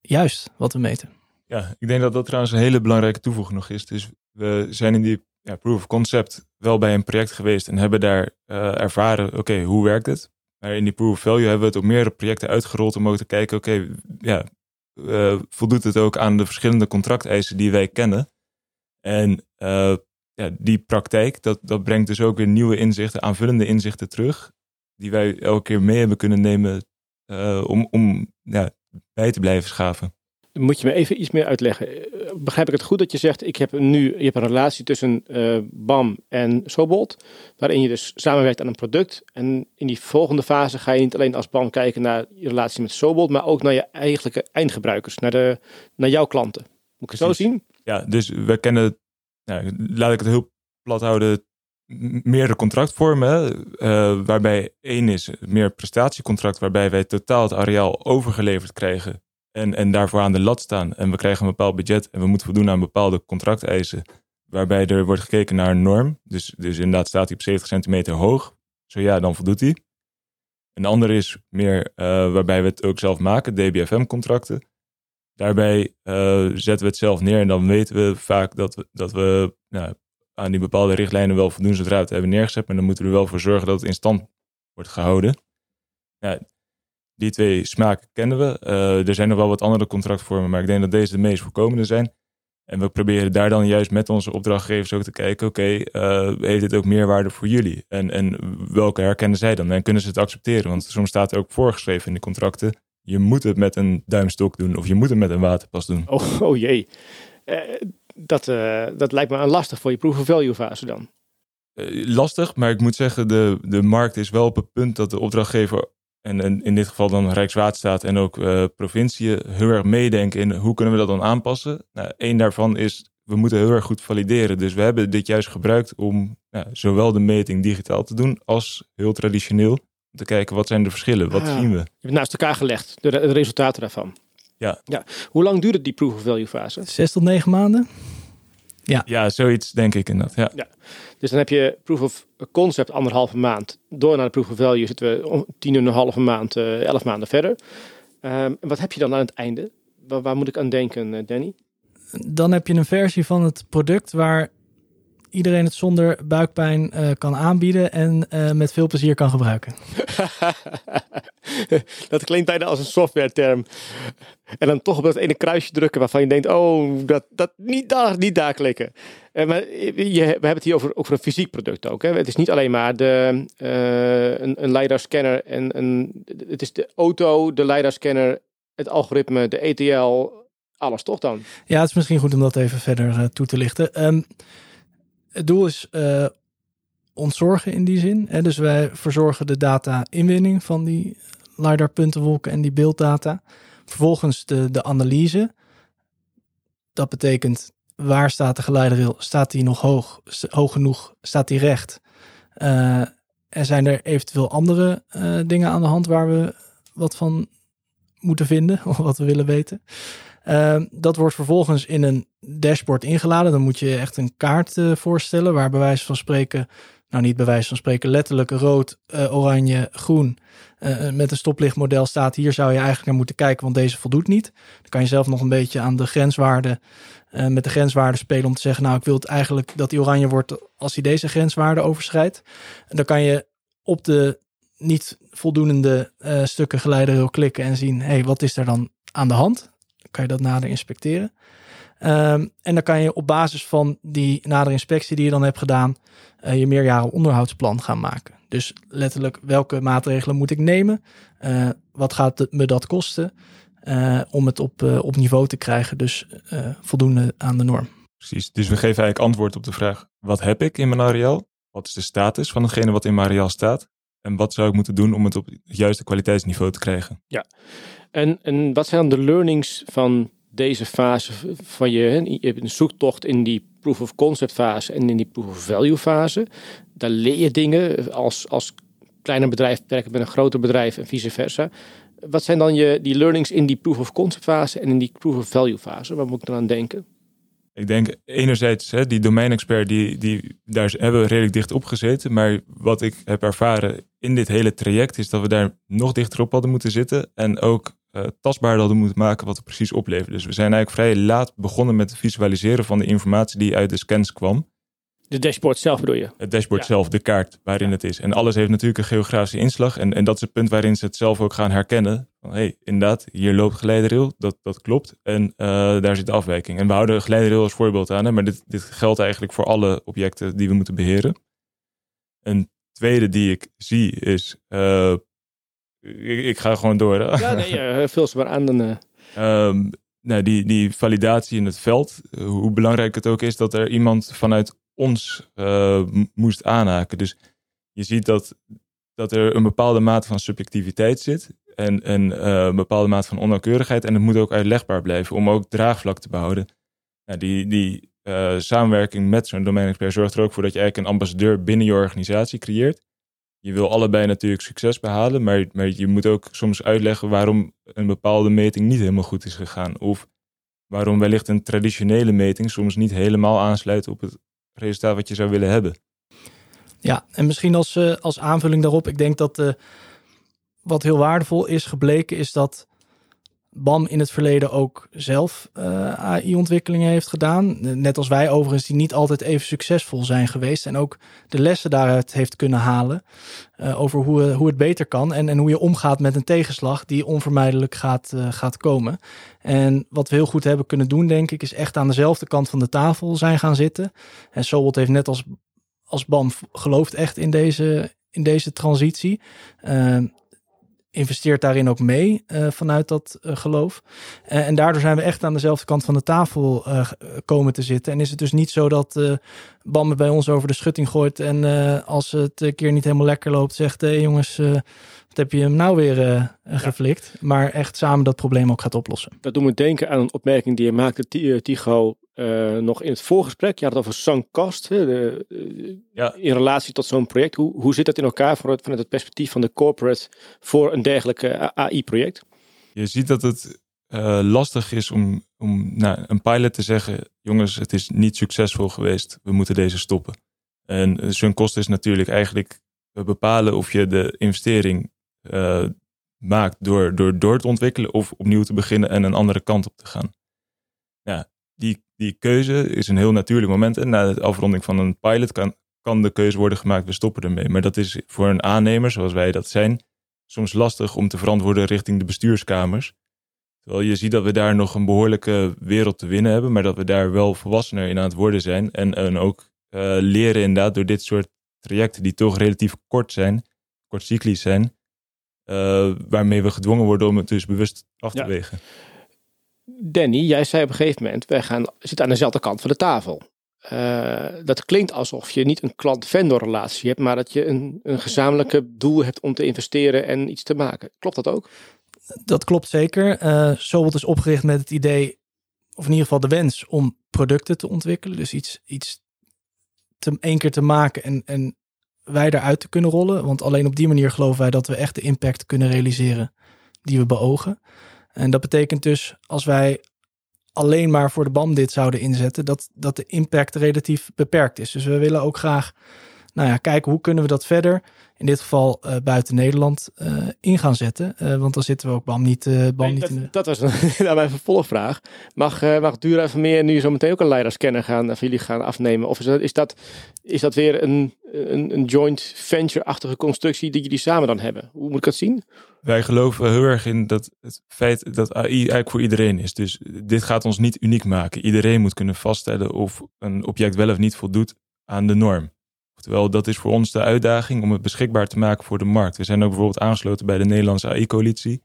D: juist wat we meten?
A: Ja, ik denk dat dat trouwens een hele belangrijke toevoeging nog is. Dus we zijn in die ja, proof of concept wel bij een project geweest en hebben daar uh, ervaren, oké, hoe werkt het? Maar in die proof of value hebben we het op meerdere projecten uitgerold om ook te kijken, oké, ja, uh, voldoet het ook aan de verschillende contracteisen die wij kennen. En uh, ja, die praktijk, dat, dat brengt dus ook weer nieuwe inzichten, aanvullende inzichten terug, die wij elke keer mee hebben kunnen nemen uh, om, om ja, bij te blijven schaven.
C: Moet je me even iets meer uitleggen? Begrijp ik het goed dat je zegt, ik heb nu, je hebt een relatie tussen uh, BAM en Sobolt, waarin je dus samenwerkt aan een product. En in die volgende fase ga je niet alleen als BAM kijken naar je relatie met Sobolt, maar ook naar je eigenlijke eindgebruikers, naar, de, naar jouw klanten. Moet ik het zo zien?
A: Ja, dus we kennen, nou, laat ik het heel plat houden, meerdere contractvormen. Uh, waarbij één is meer prestatiecontract, waarbij wij totaal het areaal overgeleverd krijgen en, en daarvoor aan de lat staan. En we krijgen een bepaald budget en we moeten voldoen aan bepaalde contracteisen. Waarbij er wordt gekeken naar een norm. Dus, dus inderdaad staat hij op 70 centimeter hoog. Zo ja, dan voldoet hij. Een andere is meer uh, waarbij we het ook zelf maken, DBFM-contracten. Daarbij uh, zetten we het zelf neer en dan weten we vaak dat we, dat we nou, aan die bepaalde richtlijnen wel voldoen zodra we het hebben neergezet. Maar dan moeten we er wel voor zorgen dat het in stand wordt gehouden. Ja, die twee smaken kennen we. Uh, er zijn nog wel wat andere contractvormen, maar ik denk dat deze de meest voorkomende zijn. En we proberen daar dan juist met onze opdrachtgevers ook te kijken, oké, okay, uh, heeft dit ook meerwaarde voor jullie? En, en welke herkennen zij dan? En kunnen ze het accepteren? Want soms staat er ook voorgeschreven in de contracten, je moet het met een duimstok doen of je moet het met een waterpas doen.
C: Oh, oh jee. Uh, dat, uh, dat lijkt me lastig voor je proof-of-value fase dan.
A: Lastig, maar ik moet zeggen, de, de markt is wel op het punt dat de opdrachtgever, en, in dit geval dan Rijkswaterstaat en ook uh, provinciën, heel erg meedenken in hoe kunnen we dat dan aanpassen. Nou, Eén daarvan is, we moeten heel erg goed valideren. Dus we hebben dit juist gebruikt om nou, zowel de meting digitaal te doen als heel traditioneel. Om te kijken wat zijn de verschillen, wat
C: Ah.
A: zien we.
C: Je hebt naast elkaar gelegd, de, de resultaten daarvan.
A: Ja.
C: ja. Hoe lang duurde die proof-of-value fase?
D: Zes tot negen maanden.
A: Ja, zoiets denk ik inderdaad. Ja.
C: Dus dan heb je proof of concept anderhalve maand. Door naar de proof of value zitten we om tien en een halve maand, eh, elf maanden verder. Ehm, en wat heb je dan aan het einde? Waar, waar moet ik aan denken, eh, Danny?
D: Dan heb je een versie van het product waar iedereen het zonder buikpijn eh, kan aanbieden en eh, met veel plezier kan gebruiken.
C: dat klinkt bijna als een softwareterm. En dan toch op dat ene kruisje drukken waarvan je denkt, oh, dat, dat niet daar, niet daar klikken. Eh, maar je, we hebben het hier over, over een fysiek product ook. Hè? Het is niet alleen maar de, uh, een, een LiDAR-scanner. En een, het is de auto, de LiDAR-scanner, het algoritme, de ETL, alles toch dan?
D: Ja, het is misschien goed om dat even verder toe te lichten. Um, het doel is uh, ontzorgen in die zin. Hè? Dus wij verzorgen de data-inwinning van die LiDAR-puntenwolken en die beelddata. Vervolgens de, de analyse. Dat betekent waar staat de geleiderrail? Staat die nog hoog? Hoog genoeg? Staat die recht? Uh, en zijn er eventueel andere dingen aan de hand waar we wat van moeten vinden of wat we willen weten? Uh, dat wordt vervolgens in een dashboard ingeladen. Dan moet je echt een kaart uh, voorstellen waar bij wijze van spreken, nou niet bij van spreken, letterlijk rood, uh, oranje, groen uh, met een stoplichtmodel staat. Hier zou je eigenlijk naar moeten kijken, want deze voldoet niet. Dan kan je zelf nog een beetje aan de grenswaarden, met de grenswaarden spelen om te zeggen, nou ik wil het eigenlijk dat die oranje wordt als hij deze grenswaarde overschrijdt. En dan kan je op de niet voldoende stukken geleiderrail klikken en zien, hé, hey, wat is er dan aan de hand? Kan je dat nader inspecteren. Um, en dan kan je op basis van die nadere inspectie die je dan hebt gedaan, uh, je meerjaren onderhoudsplan gaan maken. Dus letterlijk, welke maatregelen moet ik nemen? Uh, wat gaat me dat kosten? Uh, om het op, op niveau te krijgen, dus voldoende aan de norm.
A: Precies, dus we geven eigenlijk antwoord op de vraag: wat heb ik in mijn areaal? Wat is de status van hetgene wat in mijn areaal staat? En wat zou ik moeten doen om het op het juiste kwaliteitsniveau te krijgen?
C: Ja, en, en wat zijn dan de learnings van deze fase van je? Je een zoektocht in die proof of concept fase en in die proof of value fase. Daar leer je dingen als, als kleiner bedrijf werken met een groter bedrijf en vice versa. Wat zijn dan je, die learnings in die proof of concept fase en in die proof of value fase? Waar moet ik dan aan denken?
A: Ik denk enerzijds, hè, die domeinexpert, die, die, daar hebben we redelijk dicht op gezeten. Maar wat ik heb ervaren in dit hele traject is dat we daar nog dichter op hadden moeten zitten. En ook uh, tastbaarder hadden moeten maken wat er precies opleverde. Dus we zijn eigenlijk vrij laat begonnen met het visualiseren van de informatie die uit de scans kwam.
C: De dashboard zelf bedoel je?
A: Het dashboard ja. zelf, de kaart waarin ja. het is. En alles heeft natuurlijk een geografische inslag. En, en dat is het punt waarin ze het zelf ook gaan herkennen. Hé, hey, inderdaad, hier loopt geleiderrail, dat, dat klopt. En uh, daar zit de afwijking. En we houden geleiderrail als voorbeeld aan. Hè, maar dit, dit geldt eigenlijk voor alle objecten die we moeten beheren. Een tweede die ik zie is... Uh, ik, ik, ga gewoon door. Hè?
C: Ja, nee, uh, vul ze maar aan. Dan,
A: um, nou, die, die validatie in het veld. hoe belangrijk het ook is dat er iemand vanuit ons uh, moest aanhaken. Dus je ziet dat, dat er een bepaalde mate van subjectiviteit zit. En, en uh, een bepaalde mate van onnauwkeurigheid. En het moet ook uitlegbaar blijven om ook draagvlak te behouden. Nou, die die uh, samenwerking met zo'n domeinexpert zorgt er ook voor dat je eigenlijk een ambassadeur binnen je organisatie creëert. Je wil allebei natuurlijk succes behalen, maar, maar je moet ook soms uitleggen waarom een bepaalde meting niet helemaal goed is gegaan. Of waarom wellicht een traditionele meting soms niet helemaal aansluit op het resultaat wat je zou willen hebben.
D: Ja, en misschien als, uh, als aanvulling daarop, ik denk dat uh, wat heel waardevol is gebleken, is dat BAM in het verleden ook zelf uh, AI-ontwikkelingen heeft gedaan. Net als wij overigens, die niet altijd even succesvol zijn geweest. En ook de lessen daaruit heeft kunnen halen uh, over hoe, hoe het beter kan. En, en hoe je omgaat met een tegenslag die onvermijdelijk gaat, gaat komen. En wat we heel goed hebben kunnen doen, denk ik, is echt aan dezelfde kant van de tafel zijn gaan zitten. En Sobot heeft net als, als BAM geloofd echt in deze, in deze transitie. Investeert daarin ook mee uh, vanuit dat uh, geloof. Uh, en daardoor zijn we echt aan dezelfde kant van de tafel komen te zitten. En is het dus niet zo dat BAM het bij ons over de schutting gooit en als het een keer niet helemaal lekker loopt, zegt: hé hey jongens, wat heb je hem nou weer geflikt? Ja. Maar echt samen dat probleem ook gaat oplossen.
C: Dat doet me denken aan een opmerking die je maakte, Tigo, uh, nog in het voorgesprek. Je had het over sunk cost. Hè, de, uh, ja. In relatie tot zo'n project. Hoe, hoe zit dat in elkaar voor het, vanuit het perspectief van de corporate voor een dergelijke AI-project?
A: Je ziet dat het uh, lastig is om, om nou, een pilot te zeggen: jongens, het is niet succesvol geweest. We moeten deze stoppen. En sunk cost is natuurlijk eigenlijk bepalen of je de investering maakt door, door door te ontwikkelen of opnieuw te beginnen en een andere kant op te gaan. Ja, die die keuze is een heel natuurlijk moment. En na de afronding van een pilot kan, kan de keuze worden gemaakt, we stoppen ermee. Maar dat is voor een aannemer, zoals wij dat zijn, soms lastig om te verantwoorden richting de bestuurskamers. Terwijl je ziet dat we daar nog een behoorlijke wereld te winnen hebben, maar dat we daar wel volwassener in aan het worden zijn. En, en ook uh, leren inderdaad door dit soort trajecten die toch relatief kort zijn, kortcyclisch zijn, uh, waarmee we gedwongen worden om het dus bewust af te ja. wegen.
C: Danny, jij zei op een gegeven moment, wij gaan zitten aan dezelfde kant van de tafel. Uh, dat klinkt alsof je niet een klant-vendor relatie hebt, maar dat je een, een gezamenlijke doel hebt om te investeren en iets te maken. Klopt dat ook?
D: Dat klopt zeker. Uh, is opgericht met het idee, of in ieder geval de wens, om producten te ontwikkelen. Dus iets, iets te, één keer te maken en, en wij eruit te kunnen rollen. Want alleen op die manier geloven wij dat we echt de impact kunnen realiseren die we beogen. En dat betekent dus als wij alleen maar voor de BAM dit zouden inzetten, dat, dat de impact relatief beperkt is. Dus we willen ook graag nou ja, kijken hoe kunnen we dat verder, in dit geval uh, buiten Nederland, uh, in gaan zetten. Uh, want dan zitten we ook BAM niet, BAM nee, niet
C: dat,
D: in de...
C: Dat was een, mijn vervolgvraag. Mag, mag Dura even meer nu zo meteen ook een leiderscanner gaan, of jullie gaan afnemen? Of is dat, is dat, is dat weer een, een, een joint venture-achtige constructie die jullie samen dan hebben? Hoe moet ik dat zien?
A: wij geloven heel erg in dat het feit dat AI eigenlijk voor iedereen is. Dus dit gaat ons niet uniek maken. Iedereen moet kunnen vaststellen of een object wel of niet voldoet aan de norm. Oftewel, dat is voor ons de uitdaging om het beschikbaar te maken voor de markt. We zijn ook bijvoorbeeld aangesloten bij de Nederlandse AI-coalitie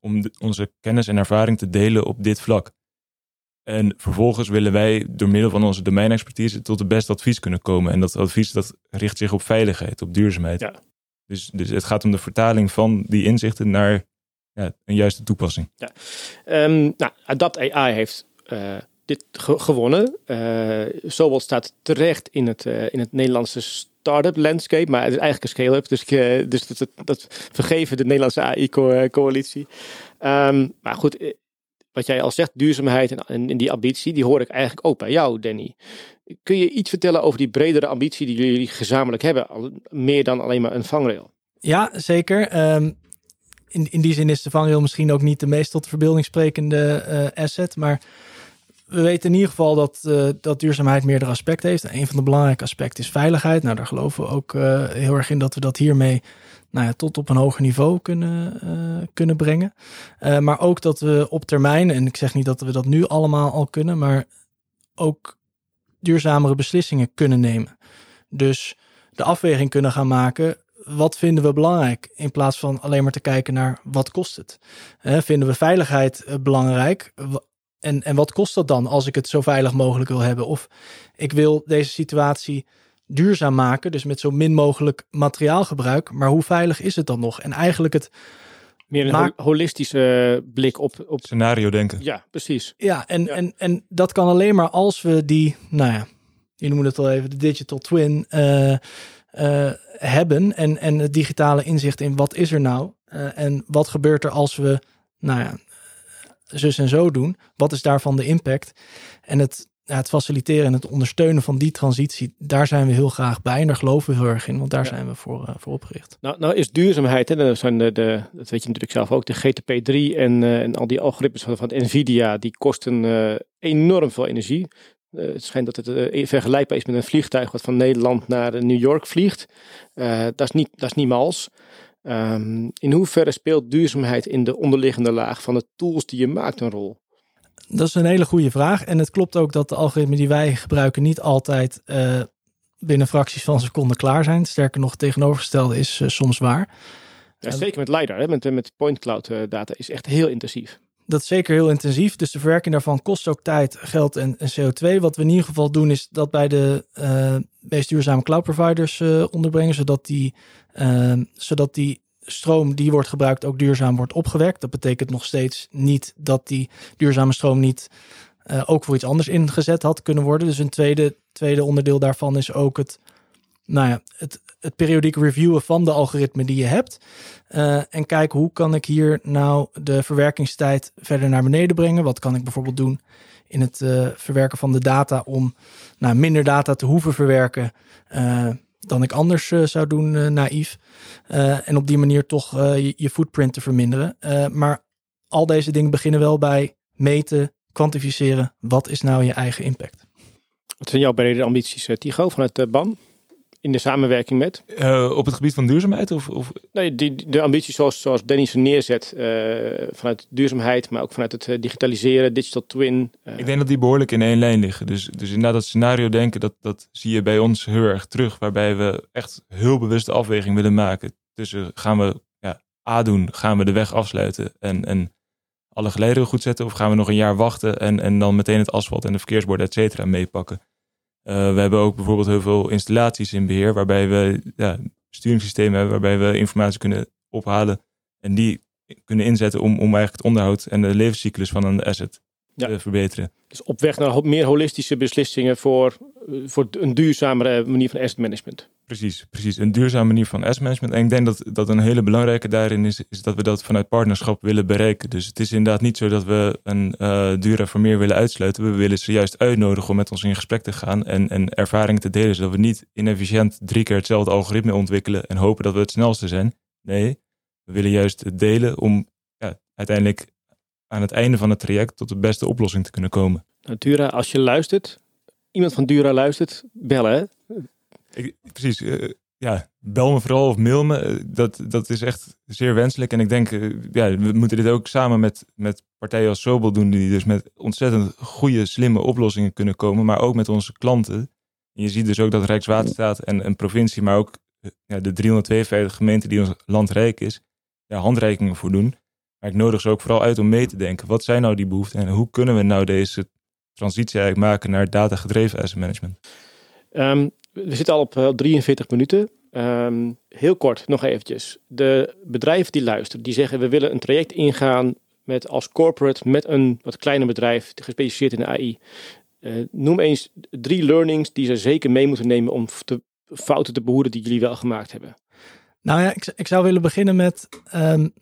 A: om onze kennis en ervaring te delen op dit vlak. En vervolgens willen wij door middel van onze domeinexpertise tot het beste advies kunnen komen. En dat advies dat richt zich op veiligheid, op duurzaamheid. Ja. Dus, dus het gaat om de vertaling van die inzichten naar ja, een juiste toepassing. Ja.
C: Um, nou, Adapt AI heeft uh, gewonnen. Uh, staat terecht in het, uh, in het Nederlandse start-up landscape, maar het is eigenlijk een scale-up, dus, dus dat, dat, vergeven de Nederlandse AI-coalitie. Um, maar goed, wat jij al zegt, duurzaamheid en, en, die ambitie, die hoor ik eigenlijk ook bij jou, Danny. Kun je iets vertellen over die bredere ambitie die jullie gezamenlijk hebben, meer dan alleen maar een vangrail?
D: Ja, zeker. Um, in, in die zin is de vangrail misschien ook niet de meest tot verbeelding sprekende asset, maar we weten in ieder geval dat, uh, dat duurzaamheid meerdere aspecten heeft. En een van de belangrijke aspecten is veiligheid. Nou, daar geloven we ook uh, heel erg in dat we dat hiermee nou ja, tot op een hoger niveau kunnen, uh, kunnen brengen. Maar ook dat we op termijn, en ik zeg niet dat we dat nu allemaal al kunnen, maar ook duurzamere beslissingen kunnen nemen. Dus de afweging kunnen gaan maken. Wat vinden we belangrijk? In plaats van alleen maar te kijken naar wat kost het. Vinden we veiligheid belangrijk? En, en wat kost dat dan als ik het zo veilig mogelijk wil hebben? Of ik wil deze situatie duurzaam maken, dus met zo min mogelijk materiaalgebruik. Maar hoe veilig is het dan nog? En eigenlijk het.
C: Meer een holistische blik op, op.
A: Scenario denken.
C: Ja, precies.
D: Ja, en, En, en dat kan alleen maar als we die, nou ja, je noemde het al even, de digital twin uh, uh, hebben. En, en het digitale inzicht in wat is er nou? Uh, en wat gebeurt er als we, nou ja, zus en zo doen? Wat is daarvan de impact? En het ja, het faciliteren en het ondersteunen van die transitie, daar zijn we heel graag bij en daar geloven we heel erg in, want daar zijn we voor, uh, voor opgericht.
C: Nou, nou is duurzaamheid, hè, dat, zijn de, de, dat weet je natuurlijk zelf ook, de GTP3 en, uh, en al die algoritmes van, van Nvidia, die kosten uh, enorm veel energie. het schijnt dat het vergelijkbaar is met een vliegtuig wat van Nederland naar New York vliegt. dat, is niet, dat is niet mals. Um, in hoeverre speelt duurzaamheid in de onderliggende laag van de tools die je maakt een rol?
D: Dat is een hele goede vraag. En het klopt ook dat de algoritmen die wij gebruiken niet altijd uh, binnen fracties van een seconde klaar zijn. Sterker nog, het tegenovergestelde is uh, soms waar.
C: Ja, zeker met LiDAR, hè, met, met point cloud uh, data, is echt heel intensief.
D: Dat is zeker heel intensief. Dus de verwerking daarvan kost ook tijd, geld en, en CO2. Wat we in ieder geval doen, is dat bij de uh, meest duurzame cloud providers uh, onderbrengen, zodat die, zodat die stroom die wordt gebruikt ook duurzaam wordt opgewekt. Dat betekent nog steeds niet dat die duurzame stroom niet uh, ook voor iets anders ingezet had kunnen worden. Dus een tweede, tweede onderdeel daarvan is ook het, nou ja, het, het periodiek reviewen van de algoritmen die je hebt. Uh, en kijken hoe kan ik hier nou de verwerkingstijd verder naar beneden brengen. Wat kan ik bijvoorbeeld doen in het uh, verwerken van de data om nou, minder data te hoeven verwerken dan ik anders zou doen, naïef. En op die manier toch je, footprint te verminderen. maar al deze dingen beginnen wel bij meten, kwantificeren. Wat is nou je eigen impact?
C: Wat zijn jouw brede ambities, Tigo, vanuit BAM? In de samenwerking met?
A: Uh, op het gebied van duurzaamheid? Of, of?
C: Nee, die, de ambities zoals, zoals Danny ze neerzet uh, vanuit duurzaamheid, maar ook vanuit het uh, digitaliseren, digital twin.
A: Ik denk dat die behoorlijk in één lijn liggen. Dus, dus inderdaad dat scenario denken, dat, dat zie je bij ons heel erg terug. Waarbij we echt heel bewust de afweging willen maken. Tussen gaan we ja, A doen, gaan we de weg afsluiten en, en alle geleideren goed zetten? Of gaan we nog een jaar wachten en, en dan meteen het asfalt en de verkeersborden et cetera meepakken? Uh, we hebben ook bijvoorbeeld heel veel installaties in beheer, waarbij we ja, sturingssystemen hebben, waarbij we informatie kunnen ophalen en die kunnen inzetten om, om eigenlijk het onderhoud en de levenscyclus van een asset ja. te verbeteren.
C: Dus op weg naar meer holistische beslissingen voor, voor een duurzamere manier van asset management.
A: Precies, precies. Een duurzame manier van asset management. En ik denk dat, dat een hele belangrijke daarin is, is dat we dat vanuit partnerschap willen bereiken. Dus het is inderdaad niet zo dat we een uh, Dura voor meer willen uitsluiten. We willen ze juist uitnodigen om met ons in gesprek te gaan en, en ervaringen te delen. Zodat we niet inefficiënt drie keer hetzelfde algoritme ontwikkelen en hopen dat we het snelste zijn. Nee, we willen juist delen om ja, uiteindelijk aan het einde van het traject tot de beste oplossing te kunnen komen.
C: Nou, Dura, als je luistert, iemand van Dura luistert, bellen hè?
A: Precies. Uh, ja, bel me vooral of mail me. Eh, dat, dat is echt zeer wenselijk. En ik denk, uh, ja, we moeten dit ook samen met, met partijen als Sobel doen, die dus met ontzettend goede, slimme oplossingen kunnen komen, maar ook met onze klanten. En je ziet dus ook dat Rijkswaterstaat en een provincie, maar ook ja, de 352 gemeenten die ons land rijk is, ja, handreikingen voor doen. Maar ik nodig ze ook vooral uit om mee te denken. Wat zijn nou die behoeften en hoe kunnen we nou deze transitie eigenlijk maken naar datagedreven asset management?
C: Um, we zitten al op 43 minuten. Um, heel kort nog eventjes. De bedrijven die luisteren, die zeggen we willen een traject ingaan met als corporate met een wat kleiner bedrijf gespecialiseerd in de AI. Eh, noem eens drie learnings die ze zeker mee moeten nemen om de fouten te behoeden die jullie wel gemaakt hebben.
D: Nou ja, ik, ik zou willen beginnen met um,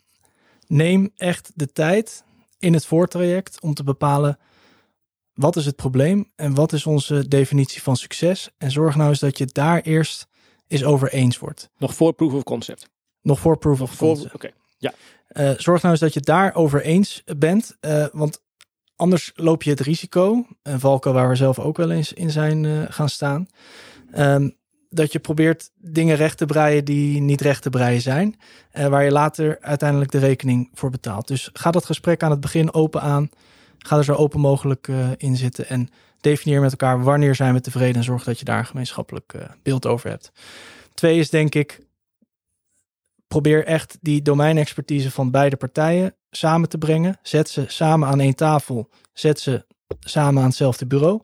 D: neem echt de tijd in het voortraject om te bepalen wat is het probleem en wat is onze definitie van succes? En zorg nou eens dat je daar eerst eens over eens wordt.
C: Nog voor proof of concept?
D: Nog voor proof of concept.
C: Oké, ja.
D: Uh, zorg nou eens dat je daar over eens bent, uh, want anders loop je het risico, een valkuil waar we zelf ook wel eens in zijn uh, gaan staan, um, dat je probeert dingen recht te breien die niet recht te breien zijn, waar je later uiteindelijk de rekening voor betaalt. Dus ga dat gesprek aan het begin open aan. Ga er zo open mogelijk uh, in zitten en definieer met elkaar wanneer zijn we tevreden en zorg dat je daar een gemeenschappelijk uh, beeld over hebt. Twee is denk ik, probeer echt die domeinexpertise van beide partijen samen te brengen. Zet ze samen aan één tafel. Zet ze samen aan hetzelfde bureau,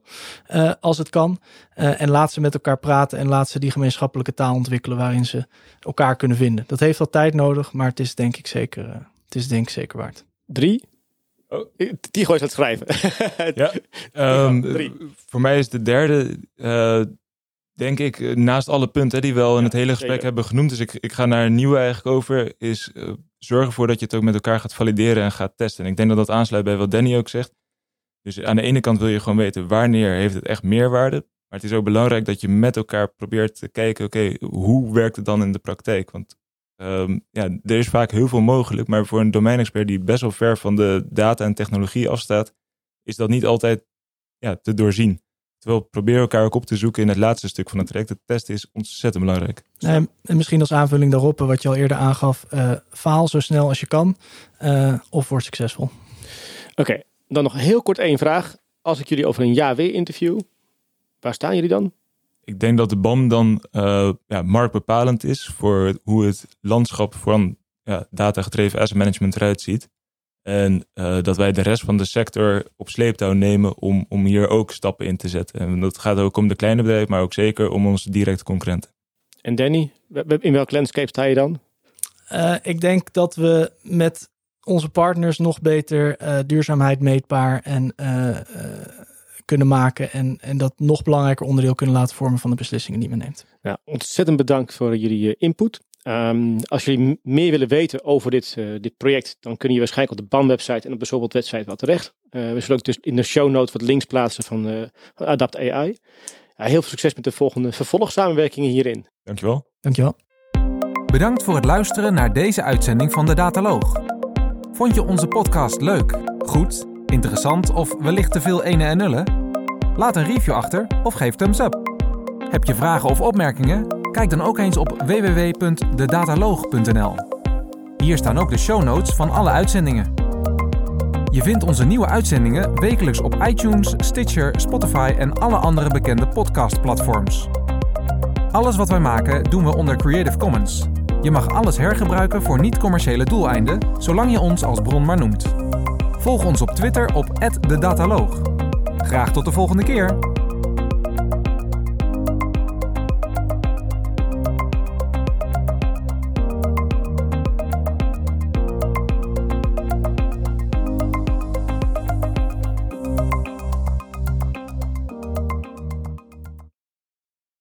D: uh, als het kan. En laat ze met elkaar praten en laat ze die gemeenschappelijke taal ontwikkelen waarin ze elkaar kunnen vinden. Dat heeft wel tijd nodig, maar het is denk ik zeker, het is denk ik zeker waard.
C: Drie, Oh, Tigo is aan het schrijven.
A: ja. Um, voor mij is de derde, uh, denk ik, eh, naast alle punten die we al in het hele gesprek hebben genoemd. Dus ik, ik ga naar een nieuwe eigenlijk over. Is uh, zorgen ervoor dat je het ook met elkaar gaat valideren en gaat testen. En ik denk dat dat aansluit bij wat Danny ook zegt. Dus aan de ene kant wil je gewoon weten wanneer heeft het echt meerwaarde. Maar het is ook belangrijk dat je met elkaar probeert te kijken, oké, hoe werkt het dan in de praktijk? Want Um, ja, er is vaak heel veel mogelijk, maar voor een domeinexpert die best wel ver van de data en technologie afstaat, is dat niet altijd ja, te doorzien. Terwijl probeer elkaar ook op te zoeken in het laatste stuk van het traject. Het testen is ontzettend belangrijk.
D: En misschien als aanvulling daarop, wat je al eerder aangaf, uh, faal zo snel als je kan uh, of word succesvol.
C: Oké, okay, dan nog heel kort één vraag. Als ik jullie over een jaar weer interview, waar staan jullie dan?
A: Ik denk dat de BAM dan uh, ja, marktbepalend is voor hoe het landschap van ja, data-gedreven asset management eruit ziet. En uh, dat wij de rest van de sector op sleeptouw nemen om, om hier ook stappen in te zetten. En dat gaat ook om de kleine bedrijven, maar ook zeker om onze directe concurrenten.
C: En Danny, in welk landscape sta je dan?
D: Uh, ik denk dat we met onze partners nog beter uh, duurzaamheid meetbaar en kunnen maken. En, en dat nog belangrijker onderdeel kunnen laten vormen van de beslissingen die men neemt.
C: Ja, ontzettend bedankt voor jullie input. Um, als jullie meer willen weten over dit, uh, dit project, dan kun je waarschijnlijk op de BAN-website en op bijvoorbeeld website wel terecht. Uh, we zullen ook dus in de show notes wat links plaatsen van, uh, van Adapt AI. heel veel succes met de volgende vervolgsamenwerkingen hierin.
A: Dankjewel.
D: Dankjewel.
B: Bedankt voor het luisteren naar deze uitzending van de Dataloog. Vond je onze podcast leuk, goed, interessant of wellicht te veel ene en nullen? Laat een review achter of geef thumbs up. Heb je vragen of opmerkingen? Kijk dan ook eens op www.dedataloog.nl. Hier staan ook de show notes van alle uitzendingen. Je vindt onze nieuwe uitzendingen wekelijks op iTunes, Stitcher, Spotify en alle andere bekende podcastplatforms. Alles wat wij maken doen we onder Creative Commons. Je mag alles hergebruiken voor niet-commerciële doeleinden, zolang je ons als bron maar noemt. Volg ons op Twitter op @dedataloog. Graag tot de volgende keer.